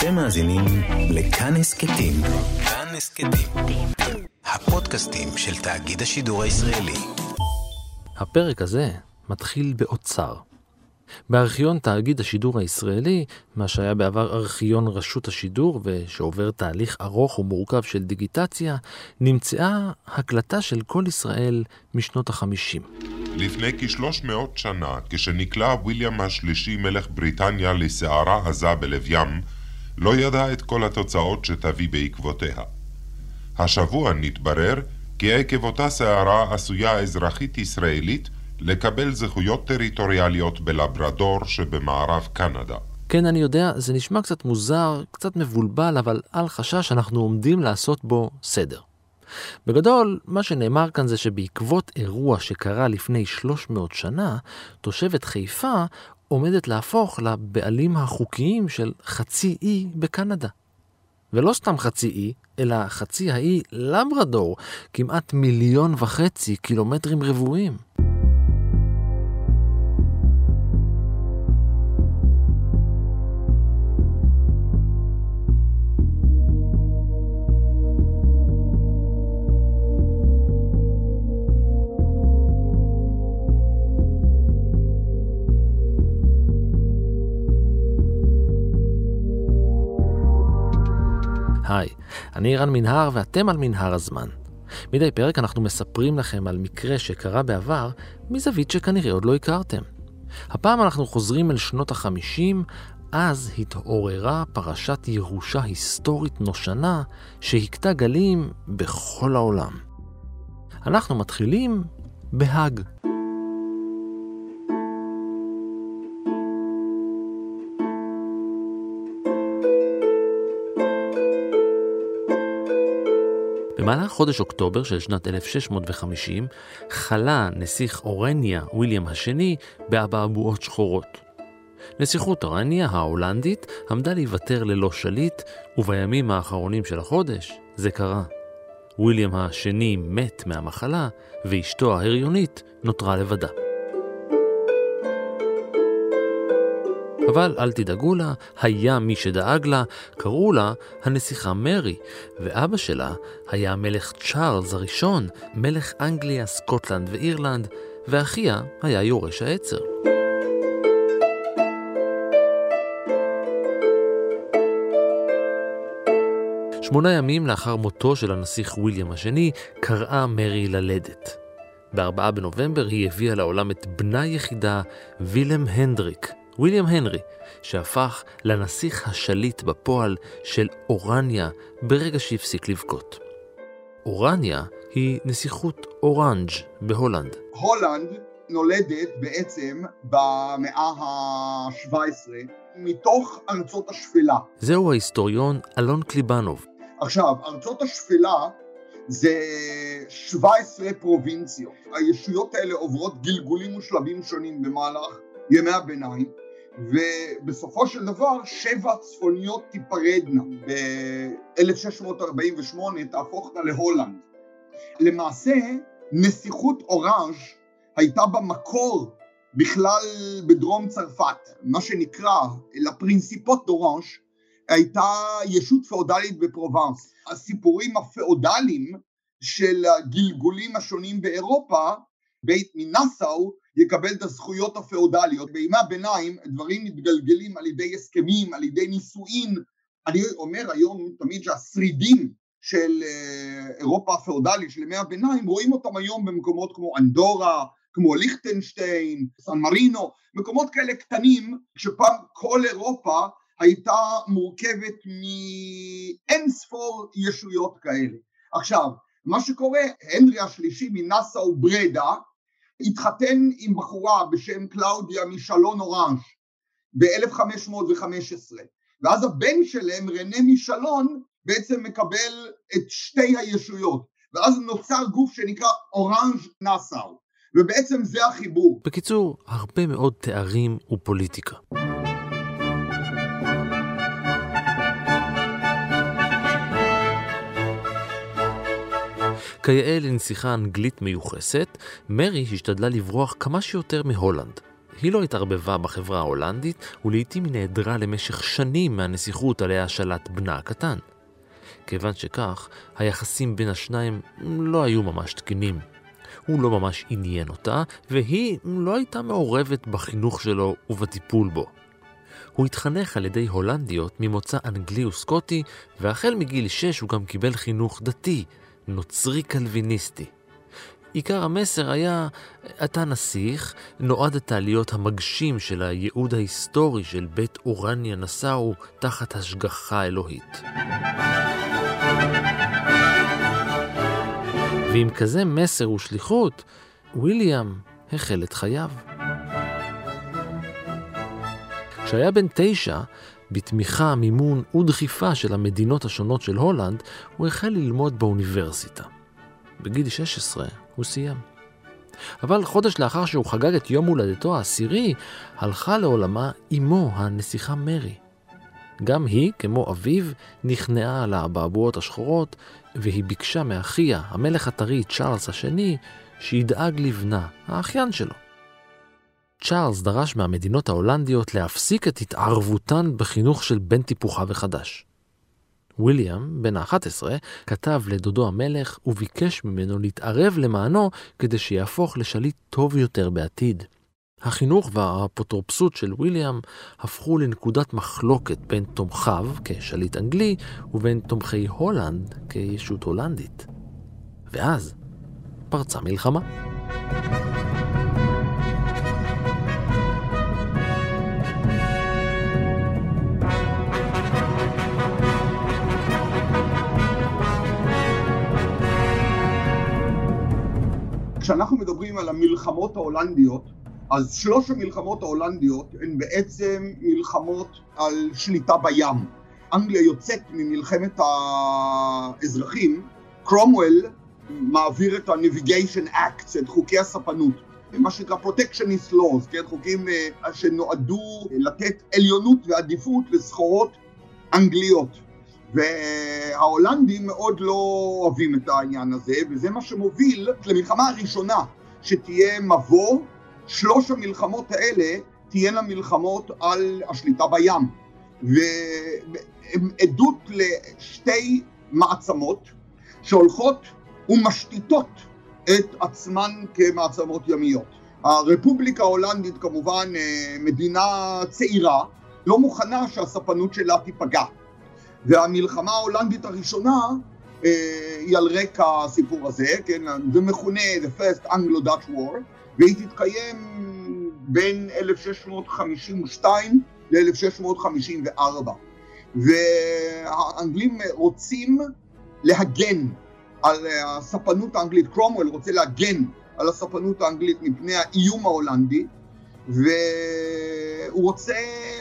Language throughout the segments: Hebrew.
אתם מאזינים לכאן הסכתים. כאן הסכתים. הפודקאסטים של תאגיד השידור הישראלי. הפרק הזה מתחיל באוצר. בארכיון תאגיד השידור הישראלי, מה שהיה בעבר ארכיון רשות השידור ושעובר תהליך ארוך ומורכב של דיגיטציה, נמצאה הקלטה של כל ישראל משנות החמישים. לפני כשלוש מאות שנה, כשנקלע ויליאם השלישי מלך בריטניה לסערה עזה בלב ים, לא ידע את כל התוצאות שתביא בעקבותיה. השבוע נתברר כי עקב אותה סערה עשויה אזרחית ישראלית לקבל זכויות טריטוריאליות בלברדור שבמערב קנדה. כן, אני יודע, זה נשמע קצת מוזר, קצת מבולבל, אבל אל חשש, אנחנו עומדים לעשות בו סדר. בגדול, מה שנאמר כאן זה שבעקבות אירוע שקרה לפני 300 שנה, תושבת חיפה עומדת להפוך לבעלים החוקיים של חצי אי בקנדה. ולא סתם חצי אי, אלא חצי האי לברדור, כמעט מיליון וחצי קילומטרים רבועים. אני רן מנהר ואתם על מנהר הזמן. מדי פרק אנחנו מספרים לכם על מקרה שקרה בעבר מזווית שכנראה עוד לא הכרתם. הפעם אנחנו חוזרים אל שנות החמישים, אז התעוררה פרשת ירושה היסטורית נושנה שהכתה גלים בכל העולם. אנחנו מתחילים בהאג. במהלך חודש אוקטובר של שנת 1650 חלה נסיך אורניה, ויליאם השני, באבעבועות שחורות. נסיכות אורניה ההולנדית עמדה להיוותר ללא שליט, ובימים האחרונים של החודש זה קרה. ויליאם השני מת מהמחלה, ואשתו ההריונית נותרה לבדה. אבל אל תדאגו לה, היה מי שדאג לה, קראו לה הנסיכה מרי, ואבא שלה היה המלך צ'ארלס הראשון, מלך אנגליה, סקוטלנד ואירלנד, ואחיה היה יורש העצר. שמונה ימים לאחר מותו של הנסיך ויליאם השני, קראה מרי ללדת. ב-4 בנובמבר היא הביאה לעולם את בנה יחידה, וילם הנדריק, ויליאם הנרי, שהפך לנסיך השליט בפועל של אורניה ברגע שהפסיק לבכות. אורניה היא נסיכות אורנג' בהולנד. הולנד נולדת בעצם במאה ה-17 מתוך ארצות השפלה. זהו ההיסטוריון אלון קליבנוב. עכשיו, ארצות השפלה זה 17 פרובינציות. הישויות האלה עוברות גלגולים ושלבים שונים במהלך ימי הביניים, ובסופו של דבר שבע צפוניות תיפרדנה. ב-1648 תהפוכנה להולנד. למעשה נסיכות אורנג' הייתה במקור בכלל בדרום צרפת, מה שנקרא la principauté d'Orange הייתה ישות פאודלית בפרובנס. הסיפורים הפאודליים של הגלגולים השונים באירופה, בית מנאסאו יקבל את הזכויות הפאודליות. בימי הביניים דברים מתגלגלים על ידי הסכמים, על ידי נישואין. אני אומר היום תמיד שהשרידים של אה, אירופה הפאודלית של ימי הביניים, רואים אותם היום במקומות כמו אנדורה, כמו ליכטנשטיין, סן מרינו, מקומות כאלה קטנים, כשפעם כל אירופה הייתה מורכבת מאין ספור ישויות כאלה. עכשיו, מה שקורה, הנרי השלישי מנאסאו ברדה, התחתן עם בחורה בשם קלאודיה משלון אורנג' ב-1515 ואז הבן שלהם רנה משלון בעצם מקבל את שתי הישויות ואז נוצר גוף שנקרא אורנג' נאסאו ובעצם זה החיבור. בקיצור, הרבה מאוד תארים ופוליטיקה. כיאה לנסיכה אנגלית מיוחסת, מרי השתדלה לברוח כמה שיותר מהולנד. היא לא התערבבה בחברה ההולנדית, ולעיתים היא נעדרה למשך שנים מהנסיכות עליה שלט בנה הקטן. כיוון שכך, היחסים בין השניים לא היו ממש תקינים. הוא לא ממש עניין אותה, והיא לא הייתה מעורבת בחינוך שלו ובטיפול בו. הוא התחנך על ידי הולנדיות ממוצא אנגלי וסקוטי, והחל מגיל שש הוא גם קיבל חינוך דתי, נוצרי קלוויניסטי. עיקר המסר היה, אתה נסיך, נועדת להיות המגשים של הייעוד ההיסטורי של בית אורניה נסאו תחת השגחה אלוהית. ועם כזה מסר ושליחות, ויליאם החל את חייו. כשהיה בן תשע, בתמיכה, מימון ודחיפה של המדינות השונות של הולנד, הוא החל ללמוד באוניברסיטה. בגיל 16 הוא סיים. אבל חודש לאחר שהוא חגג את יום הולדתו העשירי, הלכה לעולמה אמו, הנסיכה מרי. גם היא, כמו אביו, נכנעה על האבעבועות השחורות, והיא ביקשה מאחיה, המלך הטרי צ'ארלס השני, שידאג לבנה, האחיין שלו. צ'ארלס דרש מהמדינות ההולנדיות להפסיק את התערבותן בחינוך של בן טיפוחה וחדש. ויליאם, בן ה-11, כתב לדודו המלך וביקש ממנו להתערב למענו כדי שיהפוך לשליט טוב יותר בעתיד. החינוך והאפוטרופסות של ויליאם הפכו לנקודת מחלוקת בין תומכיו כשליט אנגלי ובין תומכי הולנד כישות הולנדית. ואז פרצה מלחמה. כשאנחנו מדברים על המלחמות ההולנדיות, אז שלוש המלחמות ההולנדיות הן בעצם מלחמות על שליטה בים. אנגליה יוצאת ממלחמת האזרחים, קרומוול מעביר את ה-Navigation Acts, את חוקי הספנות, מה שנקרא Protectionist Laws, כן, חוקים uh, שנועדו לתת עליונות ועדיפות לסחורות אנגליות. וההולנדים מאוד לא אוהבים את העניין הזה, וזה מה שמוביל למלחמה הראשונה שתהיה מבוא, שלוש המלחמות האלה תהיינה מלחמות על השליטה בים. והן עדות לשתי מעצמות שהולכות ומשתיתות את עצמן כמעצמות ימיות. הרפובליקה ההולנדית כמובן אה, מדינה צעירה, לא מוכנה שהספנות שלה תיפגע. והמלחמה ההולנדית הראשונה אה, היא על רקע הסיפור הזה, כן, זה מכונה The First Anglo-Dutch War, והיא תתקיים בין 1652 ל-1654. והאנגלים רוצים להגן על הספנות האנגלית, קרומוול רוצה להגן על הספנות האנגלית מפני האיום ההולנדי, והוא רוצה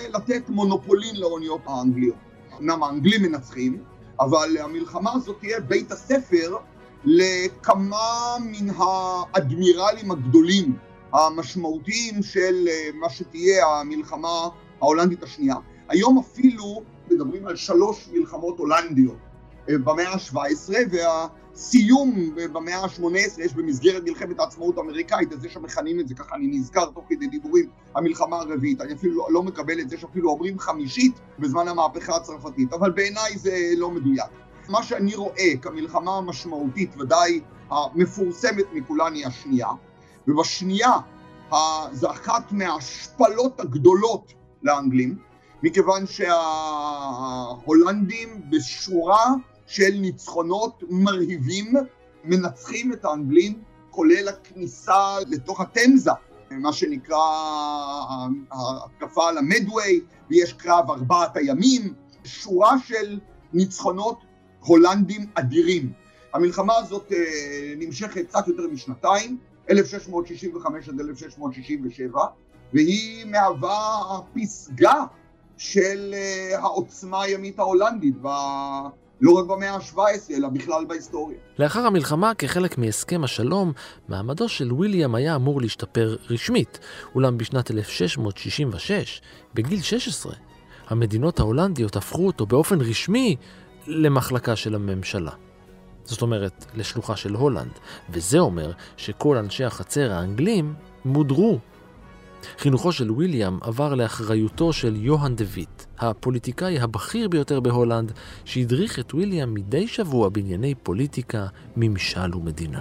לתת מונופולין לאוניות האנגליות. אמנם האנגלים מנצחים, אבל המלחמה הזאת תהיה בית הספר לכמה מן האדמירלים הגדולים המשמעותיים של אה, מה שתהיה המלחמה ההולנדית השנייה. היום אפילו מדברים על שלוש מלחמות הולנדיות במאה ה-17 וה... סיום במאה ה-18 יש במסגרת מלחמת העצמאות האמריקאית, אז זה שמכנים את זה, ככה אני נזכר תוך כדי דיבורים, המלחמה הרביעית. אני אפילו לא מקבל את זה שאפילו אומרים חמישית בזמן המהפכה הצרפתית, אבל בעיניי זה לא מדויק. מה שאני רואה כמלחמה המשמעותית, ודאי המפורסמת מכולן היא השנייה, ובשנייה זה אחת מההשפלות הגדולות לאנגלים, מכיוון שההולנדים בשורה של ניצחונות מרהיבים, מנצחים את האנגלים, כולל הכניסה לתוך התמזה, מה שנקרא ההתקפה על המדווי, ויש קרב ארבעת הימים, שורה של ניצחונות הולנדים אדירים. המלחמה הזאת אה, נמשכת קצת יותר משנתיים, 1665 עד 1667, והיא מהווה פסגה של אה, העוצמה הימית ההולנדית לא רק במאה ה-17, אלא בכלל בהיסטוריה. לאחר המלחמה, כחלק מהסכם השלום, מעמדו של ויליאם היה אמור להשתפר רשמית, אולם בשנת 1666, בגיל 16, המדינות ההולנדיות הפכו אותו באופן רשמי למחלקה של הממשלה. זאת אומרת, לשלוחה של הולנד, וזה אומר שכל אנשי החצר האנגלים מודרו. חינוכו של ויליאם עבר לאחריותו של יוהאן דה ויט, הפוליטיקאי הבכיר ביותר בהולנד, שהדריך את ויליאם מדי שבוע בענייני פוליטיקה, ממשל ומדינה.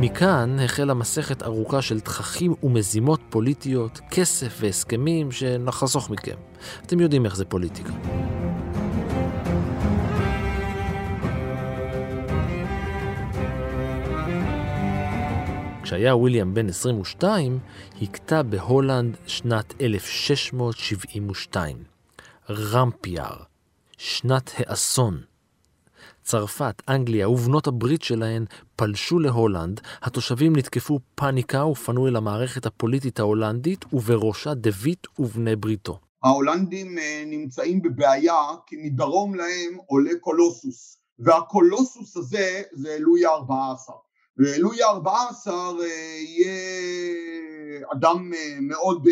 מכאן החלה מסכת ארוכה של תככים ומזימות פוליטיות, כסף והסכמים שנחסוך מכם. אתם יודעים איך זה פוליטיקה. כשהיה וויליאם בן 22, הכתה בהולנד שנת 1672. רמפיאר, שנת האסון. צרפת, אנגליה ובנות הברית שלהן פלשו להולנד, התושבים נתקפו פאניקה ופנו אל המערכת הפוליטית ההולנדית, ובראשה דוויט ובני בריתו. ההולנדים אה, נמצאים בבעיה כי מדרום להם עולה קולוסוס, והקולוסוס הזה זה לואי ה-14. ולואי ה-14 אה, יהיה אדם אה, מאוד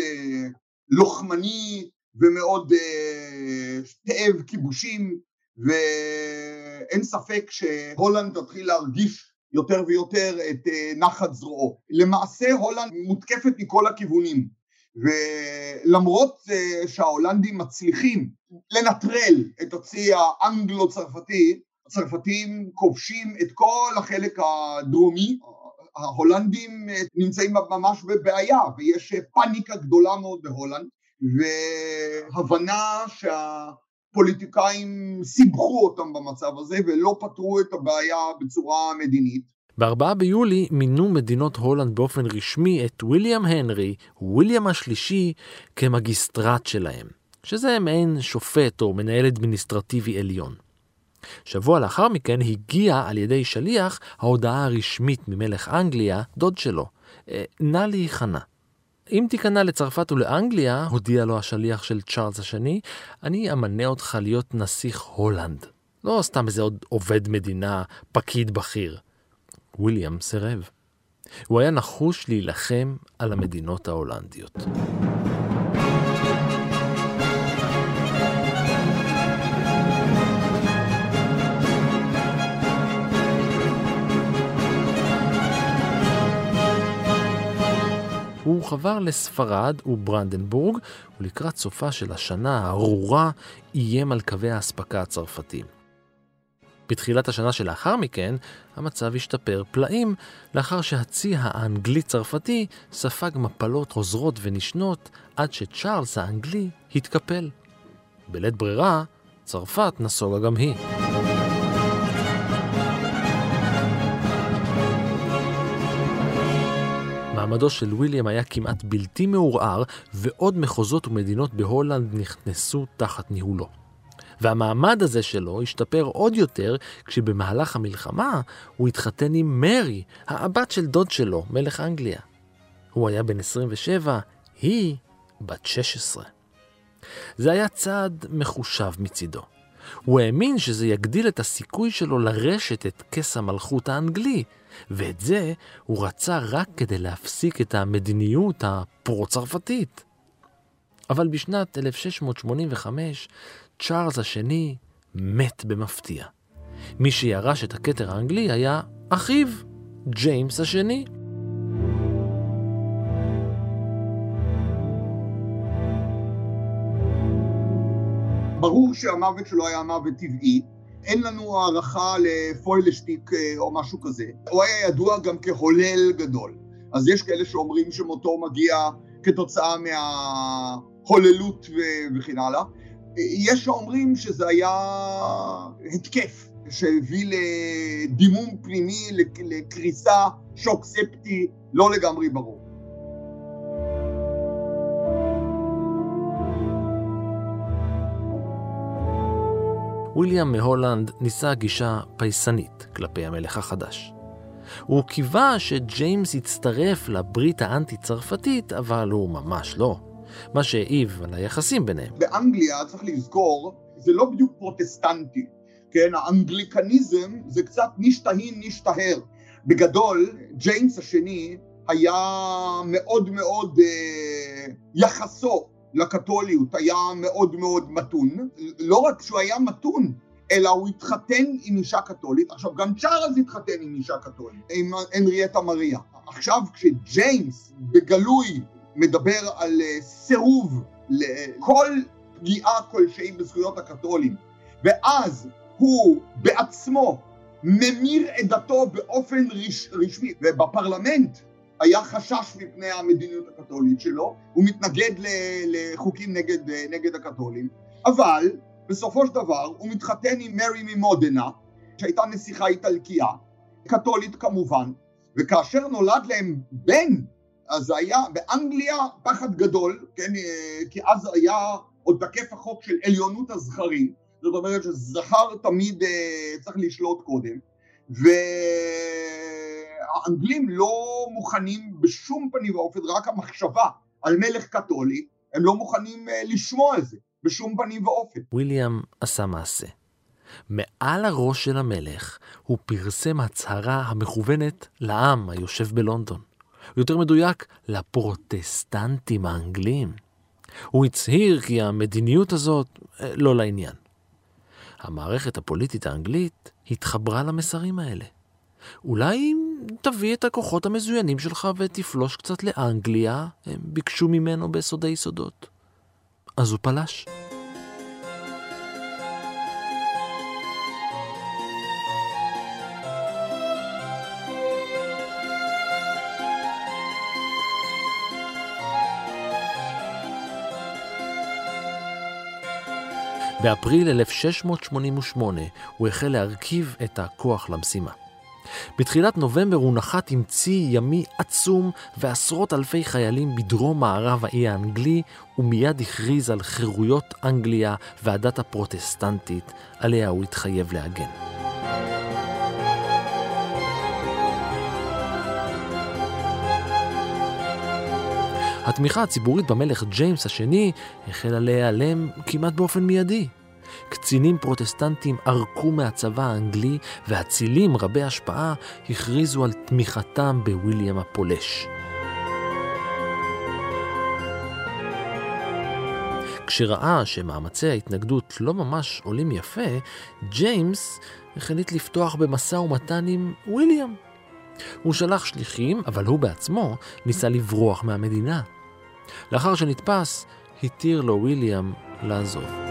לוחמני ומאוד תאב כיבושים ואין ספק שהולנד תתחיל להרגיש יותר ויותר את אה, נחת זרועו. למעשה הולנד מותקפת מכל הכיוונים ולמרות אה, שההולנדים מצליחים לנטרל את הצי האנגלו-צרפתי, הצרפתים כובשים את כל החלק הדרומי, ההולנדים נמצאים ממש בבעיה ויש פאניקה גדולה מאוד בהולנד והבנה שה... פוליטיקאים סיבכו אותם במצב הזה ולא פתרו את הבעיה בצורה מדינית. ב-4 ביולי מינו מדינות הולנד באופן רשמי את ויליאם הנרי, ויליאם השלישי, כמגיסטרט שלהם, שזה מעין שופט או מנהל אדמיניסטרטיבי עליון. שבוע לאחר מכן הגיעה על ידי שליח ההודעה הרשמית ממלך אנגליה, דוד שלו, אה, נא להיכנע. אם תיכנע לצרפת ולאנגליה, הודיע לו השליח של צ'ארלס השני, אני אמנה אותך להיות נסיך הולנד. לא סתם איזה עוד עובד מדינה, פקיד בכיר. ויליאם סירב. הוא היה נחוש להילחם על המדינות ההולנדיות. חבר לספרד וברנדנבורג, ולקראת סופה של השנה הארורה איים על קווי האספקה הצרפתיים. בתחילת השנה שלאחר מכן, המצב השתפר פלאים, לאחר שהצי האנגלי-צרפתי ספג מפלות חוזרות ונשנות, עד שצ'ארלס האנגלי התקפל. בלית ברירה, צרפת נסוגה גם היא. מעמדו של ויליאם היה כמעט בלתי מעורער, ועוד מחוזות ומדינות בהולנד נכנסו תחת ניהולו. והמעמד הזה שלו השתפר עוד יותר כשבמהלך המלחמה הוא התחתן עם מרי, הבת של דוד שלו, מלך אנגליה. הוא היה בן 27, היא בת 16. זה היה צעד מחושב מצידו. הוא האמין שזה יגדיל את הסיכוי שלו לרשת את כס המלכות האנגלי, ואת זה הוא רצה רק כדי להפסיק את המדיניות הפרו-צרפתית. אבל בשנת 1685 צ'ארלס השני מת במפתיע. מי שירש את הכתר האנגלי היה אחיו, ג'יימס השני. ברור שהמוות שלו היה מוות טבעי, אין לנו הערכה לפוילשטיק אה, או משהו כזה. הוא היה ידוע גם כהולל גדול. אז יש כאלה שאומרים שמותו מגיע כתוצאה מההוללות וכן הלאה. יש שאומרים שזה היה התקף שהביא לדימום פנימי, לקריסה, שוק ספטי, לא לגמרי ברור. ויליאם מהולנד ניסה גישה פייסנית כלפי המלך החדש. הוא קיווה שג'יימס יצטרף לברית האנטי-צרפתית, אבל הוא ממש לא. מה שהעיב על היחסים ביניהם. באנגליה, צריך לזכור, זה לא בדיוק פרוטסטנטי. כן, האנגליקניזם זה קצת נשתהין נשתהר. בגדול, ג'יימס השני היה מאוד מאוד אה, יחסו לקתוליות היה מאוד מאוד מתון, לא רק שהוא היה מתון, אלא הוא התחתן עם אישה קתולית, עכשיו גם צ'ארלס התחתן עם אישה קתולית, עם הנריאטה מריה. עכשיו כשג'יימס בגלוי מדבר על אה, סירוב לכל פגיעה כלשהי בזכויות הקתולים, ואז הוא בעצמו ממיר את דתו באופן רש, רשמי, ובפרלמנט היה חשש מפני המדיניות הקתולית שלו, הוא מתנגד לחוקים נגד, נגד הקתולים, אבל בסופו של דבר הוא מתחתן עם מרי ממודנה, שהייתה נסיכה איטלקייה, קתולית כמובן, וכאשר נולד להם בן, אז היה באנגליה פחד גדול, כן, כי אז היה עוד תקף החוק של עליונות הזכרים, זאת אומרת שזכר תמיד אה, צריך לשלוט קודם, והאנגלים לא מוכנים בשום פנים ואופן, רק המחשבה על מלך קתולי, הם לא מוכנים אה, לשמוע את זה, בשום פנים ואופן. ויליאם עשה מעשה. מעל הראש של המלך הוא פרסם הצהרה המכוונת לעם היושב בלונדון. יותר מדויק, לפרוטסטנטים האנגלים. הוא הצהיר כי המדיניות הזאת אה, לא לעניין. המערכת הפוליטית האנגלית התחברה למסרים האלה. אולי תביא את הכוחות המזוינים שלך ותפלוש קצת לאנגליה, הם ביקשו ממנו בסודי יסודות. אז הוא פלש. באפריל 1688 הוא החל להרכיב את הכוח למשימה. בתחילת נובמבר הוא נחת עם צי ימי עצום ועשרות אלפי חיילים בדרום מערב האי האנגלי, ומיד הכריז על חירויות אנגליה והדת הפרוטסטנטית, עליה הוא התחייב להגן. התמיכה הציבורית במלך ג'יימס השני החלה להיעלם כמעט באופן מיידי. קצינים פרוטסטנטים ערקו מהצבא האנגלי, והצילים רבי השפעה הכריזו על תמיכתם בוויליאם הפולש. כשראה שמאמצי ההתנגדות לא ממש עולים יפה, ג'יימס החליט לפתוח במשא ומתן עם וויליאם. הוא שלח שליחים, אבל הוא בעצמו ניסה לברוח מהמדינה. לאחר שנתפס, התיר לו וויליאם לעזוב.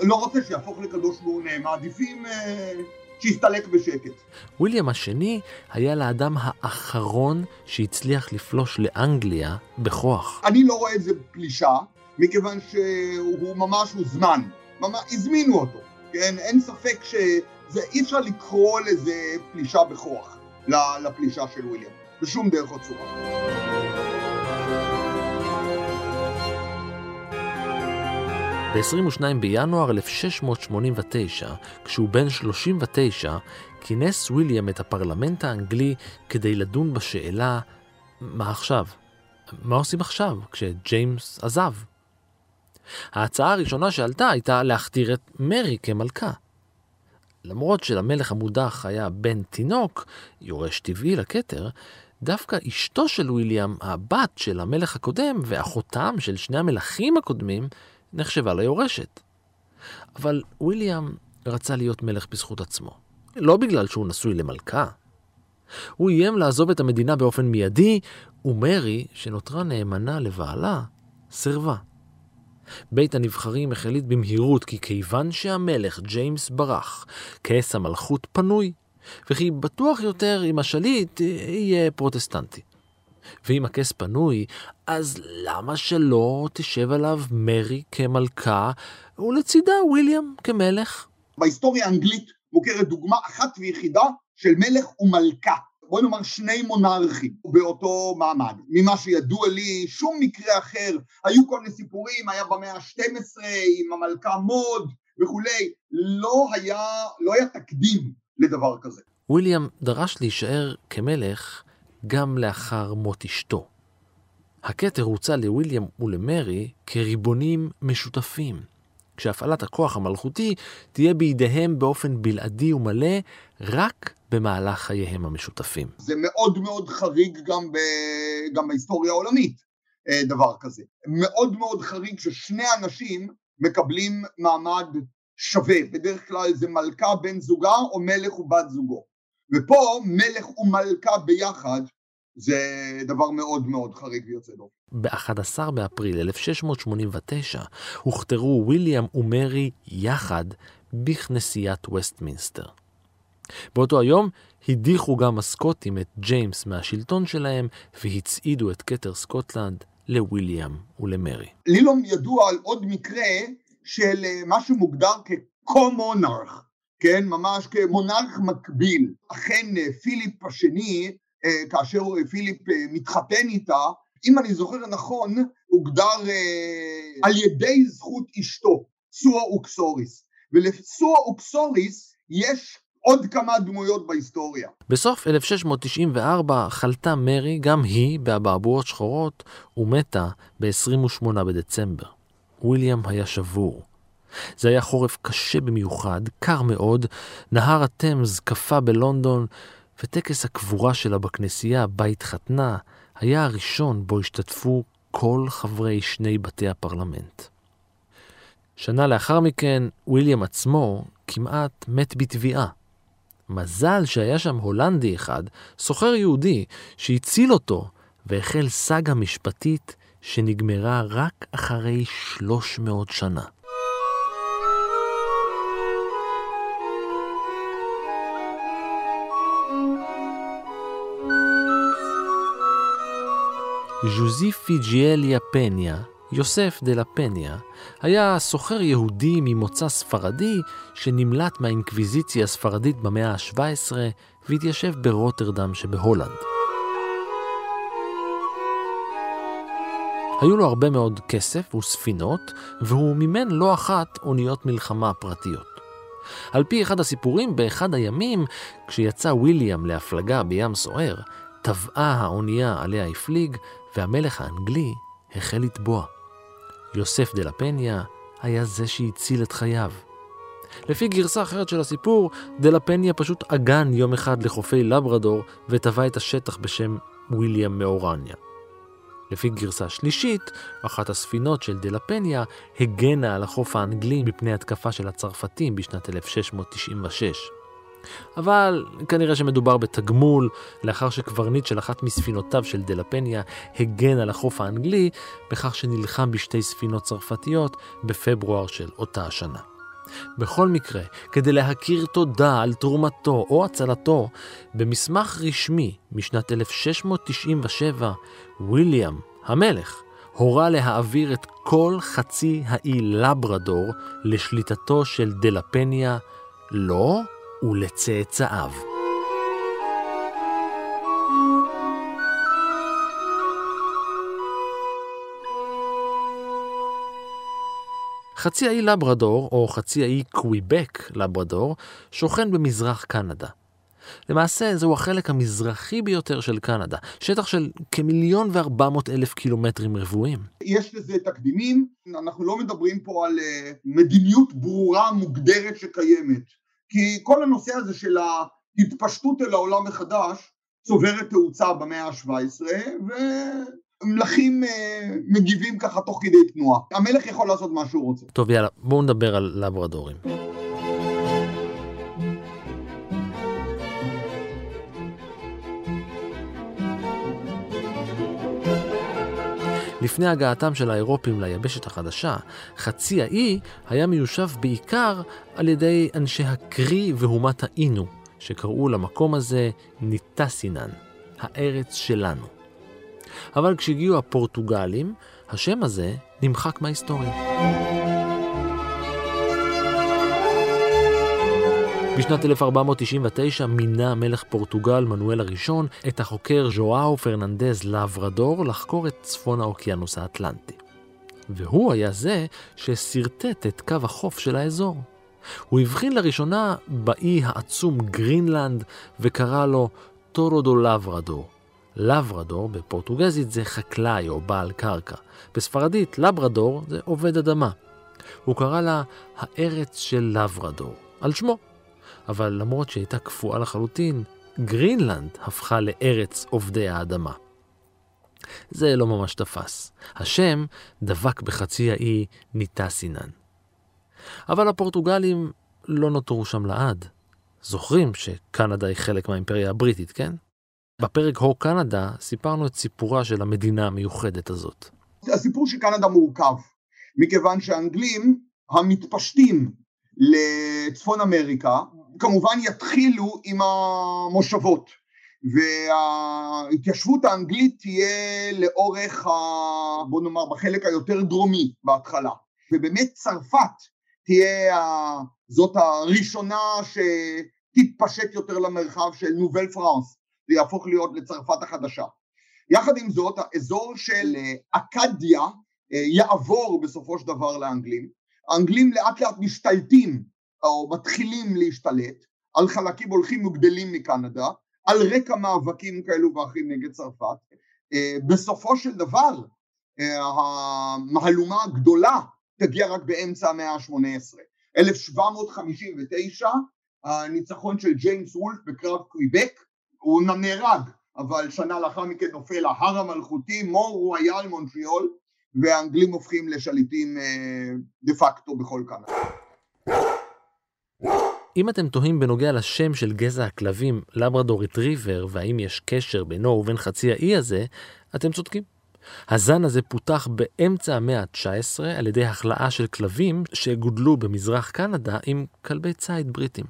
לא רוצה שיהפוך לקדוש מעונה, מעדיפים אה, שיסתלק בשקט. וויליאם השני היה לאדם האחרון שהצליח לפלוש לאנגליה בכוח. אני לא רואה את זה פלישה, מכיוון שהוא ממש הוזמן, ממש הזמינו אותו. כן? אין ספק שזה, אי אפשר לקרוא לזה פלישה בכוח, לפלישה של וויליאם, בשום דרך או צורה. ב-22 בינואר 1689, כשהוא בן 39, כינס וויליאם את הפרלמנט האנגלי כדי לדון בשאלה מה עכשיו? מה עושים עכשיו כשג'יימס עזב? ההצעה הראשונה שעלתה הייתה להכתיר את מרי כמלכה. למרות שלמלך המודח היה בן תינוק, יורש טבעי לכתר, דווקא אשתו של ויליאם, הבת של המלך הקודם ואחותם של שני המלכים הקודמים, נחשבה ליורשת. אבל ויליאם רצה להיות מלך בזכות עצמו, לא בגלל שהוא נשוי למלכה. הוא איים לעזוב את המדינה באופן מיידי, ומרי, שנותרה נאמנה לבעלה, סירבה. בית הנבחרים החליט במהירות כי כיוון שהמלך ג'יימס ברח, כס המלכות פנוי, וכי בטוח יותר אם השליט יהיה פרוטסטנטי. ואם הכס פנוי, אז למה שלא תשב עליו מרי כמלכה, ולצידה וויליאם כמלך? בהיסטוריה האנגלית מוכרת דוגמה אחת ויחידה של מלך ומלכה. בואי נאמר שני מונרכים באותו מעמד. ממה שידוע לי, שום מקרה אחר, היו כל מיני סיפורים, היה במאה ה-12 עם המלכה מוד וכולי, לא היה, לא היה תקדים לדבר כזה. וויליאם דרש להישאר כמלך גם לאחר מות אשתו. הכתר הוצע לוויליאם ולמרי כריבונים משותפים, כשהפעלת הכוח המלכותי תהיה בידיהם באופן בלעדי ומלא רק במהלך חייהם המשותפים. זה מאוד מאוד חריג גם, ב... גם בהיסטוריה העולמית. אה, דבר כזה. מאוד מאוד חריג ששני אנשים מקבלים מעמד שווה, בדרך כלל זה מלכה בן זוגה או מלך ובת זוגו. ופה מלך ומלכה ביחד זה דבר מאוד מאוד חריג ויוצא דופן. ב-11 באפריל 1689 הוכתרו ויליאם ומרי יחד בכנסיית וסטמינסטר. באותו היום הדיחו גם הסקוטים את ג'יימס מהשלטון שלהם והציעו את כתר סקוטלנד לוויליאם ולמרי. לי לא ידוע על עוד מקרה של מה שמוגדר כ co-monarch, כן, ממש כמונרך מקביל. אכן אה, פיליפ השני, כאשר פיליפ מתחתן איתה, אם אני זוכר נכון, הוגדר על ידי זכות אשתו, סואה אוקסוריס. ולסואה אוקסוריס יש עוד כמה דמויות בהיסטוריה. בסוף 1694 חלתה מרי, גם היא, באבעבועות שחורות, ומתה ב-28 בדצמבר. וויליאם היה שבור. זה היה חורף קשה במיוחד, קר מאוד, נהר התמז קפא בלונדון, וטקס הקבורה שלה בכנסייה בה התחתנה היה הראשון בו השתתפו כל חברי שני בתי הפרלמנט. שנה לאחר מכן, וויליאם עצמו כמעט מת בתביעה. מזל שהיה שם הולנדי אחד, סוחר יהודי, שהציל אותו, והחל סאגה משפטית שנגמרה רק אחרי 300 שנה. ז'וזי פיג'יאליה פניה, יוסף דה לה פניה, היה סוחר יהודי ממוצא ספרדי שנמלט מהאינקוויזיציה הספרדית במאה ה-17 והתיישב ברוטרדם שבהולנד. היו לו הרבה מאוד כסף וספינות, והוא מימן לא אחת אוניות מלחמה פרטיות. על פי אחד הסיפורים, באחד הימים, כשיצא ויליאם להפלגה בים סוער, טבעה האונייה עליה הפליג, והמלך האנגלי החל לטבוע. יוסף דה לפניה היה זה שהציל את חייו. לפי גרסה אחרת של הסיפור, דה לפניה פשוט עגן יום אחד לחופי לברדור וטבע את השטח בשם ויליאם מאורניה. לפי גרסה שלישית, אחת הספינות של דה לפניה הגנה על החוף האנגלי מפני התקפה של הצרפתים בשנת 1696. אבל כנראה שמדובר בתגמול, לאחר שקברניט של אחת מספינותיו של דה לפניה הגן על החוף האנגלי, בכך שנלחם בשתי ספינות צרפתיות בפברואר של אותה השנה. בכל מקרה, כדי להכיר תודה על תרומתו או הצלתו, במסמך רשמי משנת 1697, ויליאם, המלך, הורה להעביר את כל חצי האי לברדור לשליטתו של דלפניה, לו ולצאצאיו. חצי האי לברדור, או חצי האי קוויבק לברדור, שוכן במזרח קנדה. למעשה זהו החלק המזרחי ביותר של קנדה, שטח של כמיליון וארבע מאות אלף קילומטרים רבועים. יש לזה תקדימים, אנחנו לא מדברים פה על uh, מדיניות ברורה מוגדרת שקיימת, כי כל הנושא הזה של ההתפשטות אל העולם מחדש צוברת תאוצה במאה ה-17, ו... מלכים אה, מגיבים ככה תוך כדי תנועה. המלך יכול לעשות מה שהוא רוצה. טוב, יאללה, בואו נדבר על לברדורים. לפני הגעתם של האירופים ליבשת החדשה, חצי האי היה מיושב בעיקר על ידי אנשי הקרי והומת האינו, שקראו למקום הזה ניטסינן, הארץ שלנו. אבל כשהגיעו הפורטוגלים, השם הזה נמחק מההיסטוריה. בשנת 1499 מינה מלך פורטוגל מנואל הראשון את החוקר ז'ואאו פרננדז לברדור לחקור את צפון האוקיינוס האטלנטי. והוא היה זה ששרטט את קו החוף של האזור. הוא הבחין לראשונה באי העצום גרינלנד וקרא לו Terra do Lavrador, lavrador בפורטוגזית זה חקלאי או בעל קרקע. בספרדית labrador זה עובד אדמה. הוא קרא לה הארץ של לברדור, על שמו. אבל למרות שהייתה קפואה לחלוטין, גרינלנד הפכה לארץ עובדי האדמה. זה לא ממש תפס. השם דבק בחצי האי ניטסינן. אבל הפורטוגלים לא נותרו שם לעד. זוכרים שקנדה היא חלק מהאימפריה הבריטית, כן? בפרק הו קנדה סיפרנו את סיפורה של המדינה המיוחדת הזאת. הסיפור של קנדה מורכב, מכיוון שהאנגלים המתפשטים לצפון אמריקה כמובן יתחילו עם המושבות וההתיישבות האנגלית תהיה לאורך, ה... בוא נאמר, בחלק היותר דרומי בהתחלה ובאמת צרפת תהיה זאת הראשונה שתתפשט יותר למרחב של נובל פרנס, זה יהפוך להיות לצרפת החדשה. יחד עם זאת, האזור של אכדיה אה, יעבור בסופו של דבר לאנגלים. האנגלים לאט לאט משתלטים או מתחילים להשתלט על חלקים הולכים וגדלים מקנדה, על רקע מאבקים כאלו ואחרים נגד צרפת. אה, בסופו של דבר אה, המהלומה הגדולה תגיע רק באמצע המאה ה-18. 1759 הניצחון של ג'יימס וולף בקרב קוויבק הוא נהרג אבל שנה לאחר מכן נופל ההר המלכותי מור רויאל מונטריאול והאנגלים הופכים לשליטים אה, דה פקטו בכל קנדה. אם אתם תוהים בנוגע לשם של גזע הכלבים לברדור ריטריבר והאם יש קשר בינו ובין חצי האי הזה, אתם צודקים. הזן הזה פותח באמצע המאה ה-19 על ידי הכלאה של כלבים שגודלו במזרח קנדה עם כלבי ציד בריטים.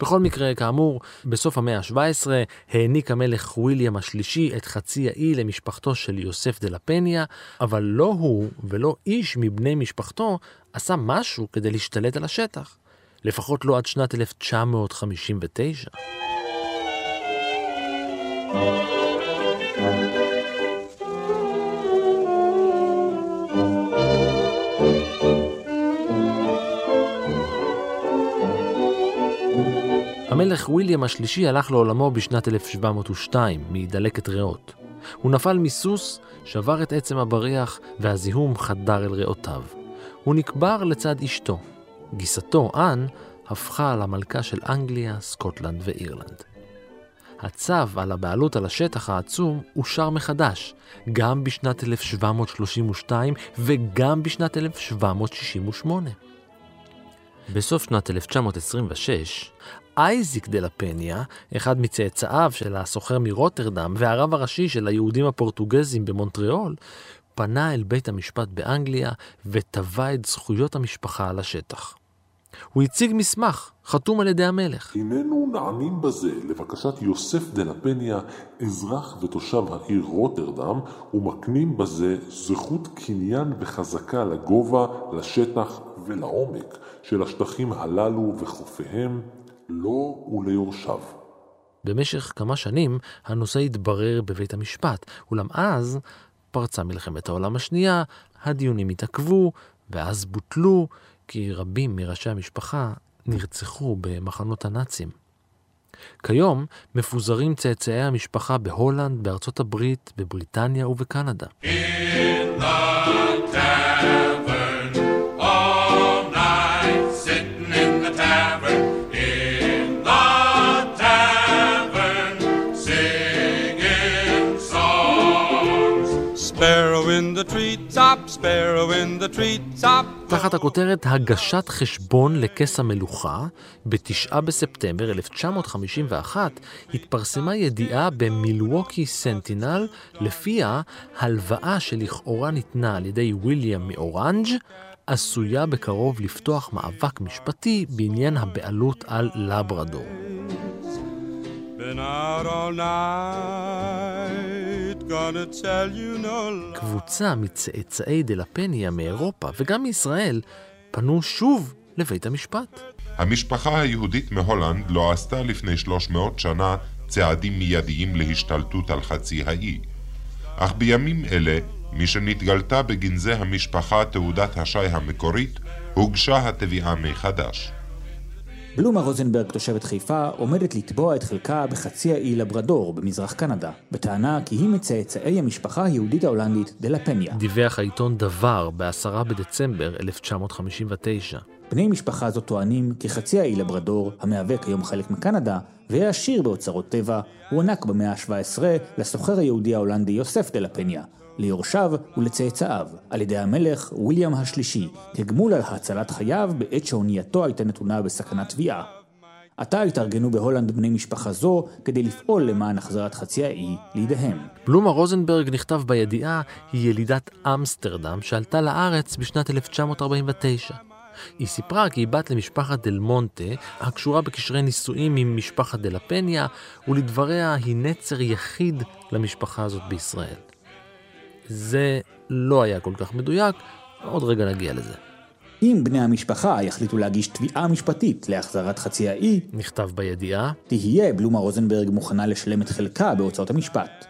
בכל מקרה, כאמור, בסוף המאה ה-17 העניק המלך וויליאם השלישי את חצי האי למשפחתו של יוסף דה לפניה, אבל לא הוא ולא איש מבני משפחתו עשה משהו כדי להשתלט על השטח. לפחות לא עד שנת 1959. המלך ויליאם השלישי הלך לעולמו בשנת 1702 מדלקת ריאות. הוא נפל מסוס, שבר את עצם הבריח והזיהום חדר אל ריאותיו. הוא נקבר לצד אשתו. גיסתו, אן, הפכה למלכה של אנגליה, סקוטלנד ואירלנד. הצו על הבעלות על השטח העצום אושר מחדש, גם בשנת 1732 וגם בשנת 1768. בסוף שנת 1926, אייזיק דה לפניה, אחד מצאצאיו של הסוחר מרוטרדם והרב הראשי של היהודים הפורטוגזים במונטריאול, פנה אל בית המשפט באנגליה ותבע את זכויות המשפחה על השטח. הוא הציג מסמך, חתום על ידי המלך. הננו נענים בזה לבקשת יוסף דה לפניה, אזרח ותושב העיר רוטרדם, ומקנים בזה זכות קניין וחזקה לגובה, לשטח ולעומק של השטחים הללו וחופיהם, לו וליורשיו. במשך כמה שנים הנושא התברר בבית המשפט, אולם אז פרצה מלחמת העולם השנייה, הדיונים התעכבו, ואז בוטלו, כי רבים מראשי המשפחה נרצחו במחנות הנאצים. כיום מפוזרים צאצאי המשפחה בהולנד, בארצות הברית, בבריטניה ובקנדה. In the תחת הכותרת הגשת חשבון לכס המלוכה, בתשעה בספטמבר 1951 התפרסמה ידיעה במילווקי סנטינל, לפיה הלוואה שלכאורה ניתנה על ידי ויליאם מאורנג' עשויה בקרוב לפתוח מאבק משפטי בעניין הבעלות על לברדור. Been out all night. קבוצה מצאצאי דלפניה מאירופה וגם מישראל פנו שוב לבית המשפט. המשפחה היהודית מהולנד לא עשתה לפני 300 שנה צעדים מיידיים להשתלטות על חצי האי. אך בימים אלה, משנתגלתה בגנזי המשפחה תעודת השי המקורית, הוגשה התביעה מחדש. בלומה רוזנברג, תושבת חיפה, עומדת לתבוע את חלקה בחצי האי לברדור במזרח קנדה, בטענה כי היא מצאצאי המשפחה היהודית ההולנדית דה לפניה. דיווח העיתון דבר ב-10 בדצמבר 1959. בני משפחה זו טוענים כי חצי האי לברדור, המהווה כיום חלק מקנדה, והעשיר באוצרות טבע, הוענק במאה ה-17 לסוחר היהודי ההולנדי יוסף דה לפניה, ליורשיו ולצאצאיו, על ידי המלך ויליאם השלישי, כגמול על הצלת חייו בעת שאונייתו הייתה נתונה בסכנת טביעה. עתה התארגנו בהולנד בני משפחה זו כדי לפעול למען החזרת חצי האי לידיהם. בלומה רוזנברג נכתב בידיעה היא ילידת אמסטרדם שעלתה לארץ בשנת 1949. היא סיפרה כי היא בת למשפחת דל מונטה, הקשורה בקשרי נישואים עם משפחת דלה פניה, ולדבריה היא נצר יחיד למשפחה הזאת בישראל. זה לא היה כל כך מדויק, עוד רגע נגיע לזה. אם בני המשפחה יחליטו להגיש תביעה משפטית להחזרת חצי האי, נכתב בידיעה, תהיה בלומה רוזנברג מוכנה לשלם את חלקה בהוצאות המשפט.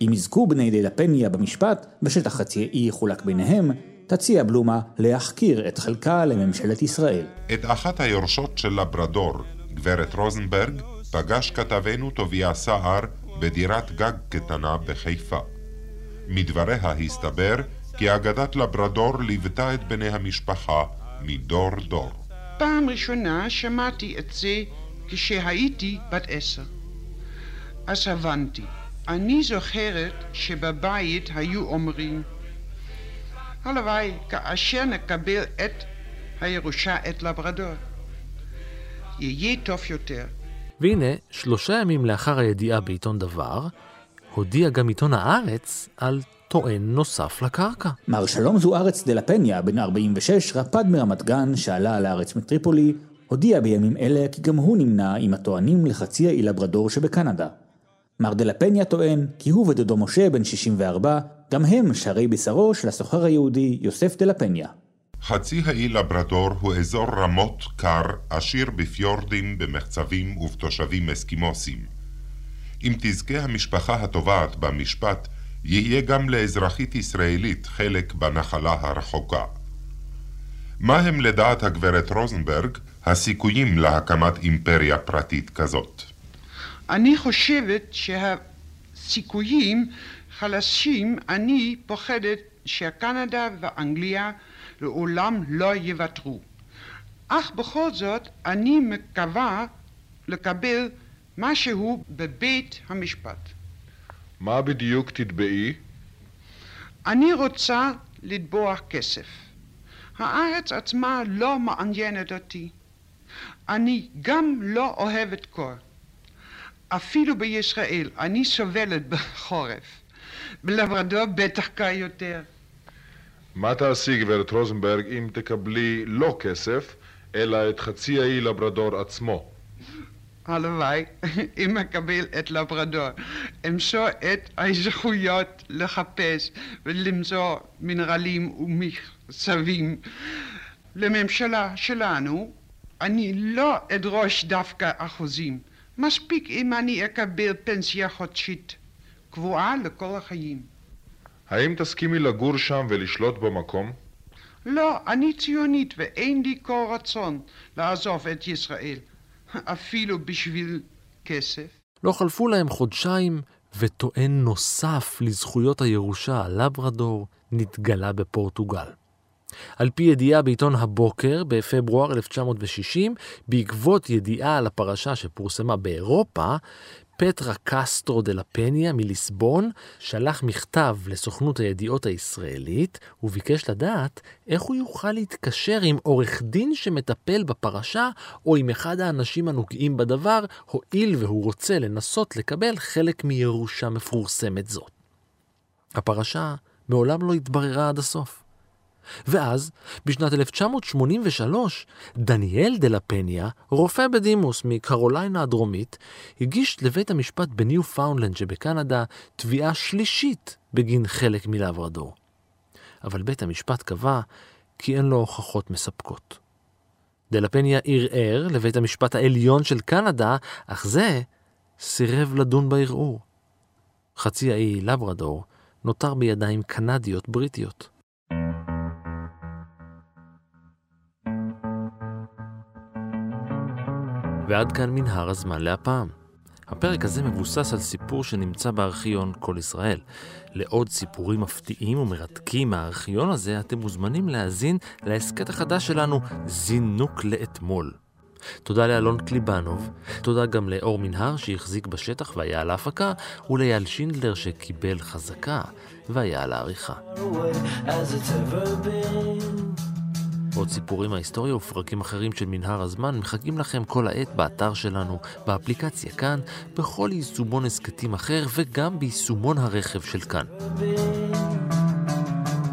אם יזכו בני דה לפניה במשפט, ושטח חצי האי יחולק ביניהם, תציע בלומה להחכיר את חלקה לממשלת ישראל. את אחת היורשות של לברדור, גברת רוזנברג, פגש כתבנו טוביה סער בדירת גג קטנה בחיפה. מדבריה הסתבר כי אגדת לברדור ליוותה את בני המשפחה מדור דור. פעם ראשונה שמעתי את זה כשהייתי בת עשר. אז הבנתי. אני זוכרת שבבית היו אומרים הלוואי כאשר נקבל את הירושה את לברדור. יהיה טוב יותר. והנה, שלושה ימים לאחר הידיעה בעיתון דבר, הודיע גם עיתון הארץ על טוען נוסף לקרקע. מר שלום זוארץ דה לפניה, בן 46, רפד מרמת גן, שעלה על הארץ מטריפולי, הודיע בימים אלה כי גם הוא נמנה עם הטוענים לחצי האי לברדור שבקנדה. מר דה לפניה טוען כי הוא ודודו משה, בן 64, גם הם שערי בשרו של הסוחר היהודי יוסף דה לפניה. חצי האי לברדור הוא אזור רמות קר, עשיר בפיורדים, במחצבים ובתושבים אסקימוסים. אם תזכה המשפחה התובעת במשפט, יהיה גם לאזרחית ישראלית חלק בנחלה הרחוקה. מה הם לדעת הגברת רוזנברג הסיכויים להקמת אימפריה פרטית כזאת? אני חושבת שהסיכויים חלשים, אני פוחדת שקנדה ואנגליה לעולם לא יוותרו. אך בכל זאת אני מקווה לקבל משהו בבית המשפט. מה בדיוק תתבעי? אני רוצה לתבוע כסף. הארץ עצמה לא מעניינת אותי. אני גם לא אוהבת קור. אפילו בישראל אני סובלת בחורף. בלברדור בטח קר יותר. מה תעשי, גברת רוזנברג, אם תקבלי לא כסף, אלא את חצי האי לברדור עצמו? הלוואי, אם אקבל את לברדור, אמצוא את הזכויות לחפש ולמצוא מנרלים ומחצבים. לממשלה שלנו, אני לא אדרוש דווקא אחוזים. מספיק אם אני אקבל פנסיה חודשית קבועה לכל החיים. האם תסכימי לגור שם ולשלוט במקום? לא, אני ציונית ואין לי כל רצון לעזוב את ישראל. אפילו בשביל כסף. לא חלפו להם חודשיים, וטוען נוסף לזכויות הירושה על לברדור נתגלה בפורטוגל. על פי ידיעה בעיתון הבוקר בפברואר 1960, בעקבות ידיעה על הפרשה שפורסמה באירופה, פטרה קסטרו דה לפניה מליסבון שלח מכתב לסוכנות הידיעות הישראלית וביקש לדעת איך הוא יוכל להתקשר עם עורך דין שמטפל בפרשה או עם אחד האנשים הנוגעים בדבר, הואיל והוא רוצה לנסות לקבל חלק מירושה מפורסמת זאת. הפרשה מעולם לא התבררה עד הסוף. ואז, בשנת 1983, דניאל דה לפניה, רופא בדימוס מקרוליינה הדרומית, הגיש לבית המשפט בניו פאונלנד שבקנדה תביעה שלישית בגין חלק מלברדור. אבל בית המשפט קבע כי אין לו הוכחות מספקות. דה לפניה ערער לבית המשפט העליון של קנדה, אך זה סירב לדון בערעור. חצי האי לברדור נותר בידיים קנדיות בריטיות. ועד כאן מנהר הזמן להפעם. הפרק הזה מבוסס על סיפור שנמצא בארכיון כל ישראל. לעוד סיפורים מפתיעים ומרתקים מהארכיון הזה, אתם מוזמנים להאזין להסכת החדש שלנו, זינוק לאתמול. תודה לאלון קליבנוב, תודה גם לאור מנהר שהחזיק בשטח והיה על ההפקה, ולאייל שינדלר שקיבל חזקה והיה על העריכה. עוד סיפורים מההיסטוריה ופרקים אחרים של מנהר הזמן מחכים לכם כל העת באתר שלנו, באפליקציה כאן, בכל יישומון הסכתים אחר וגם ביישומון הרכב של כאן.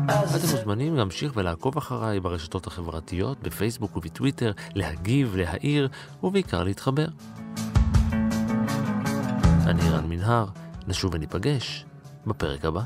אתם מוזמנים להמשיך ולעקוב אחריי ברשתות החברתיות, בפייסבוק ובטוויטר, להגיב, להעיר ובעיקר להתחבר. אני רן מנהר, נשוב וניפגש בפרק הבא.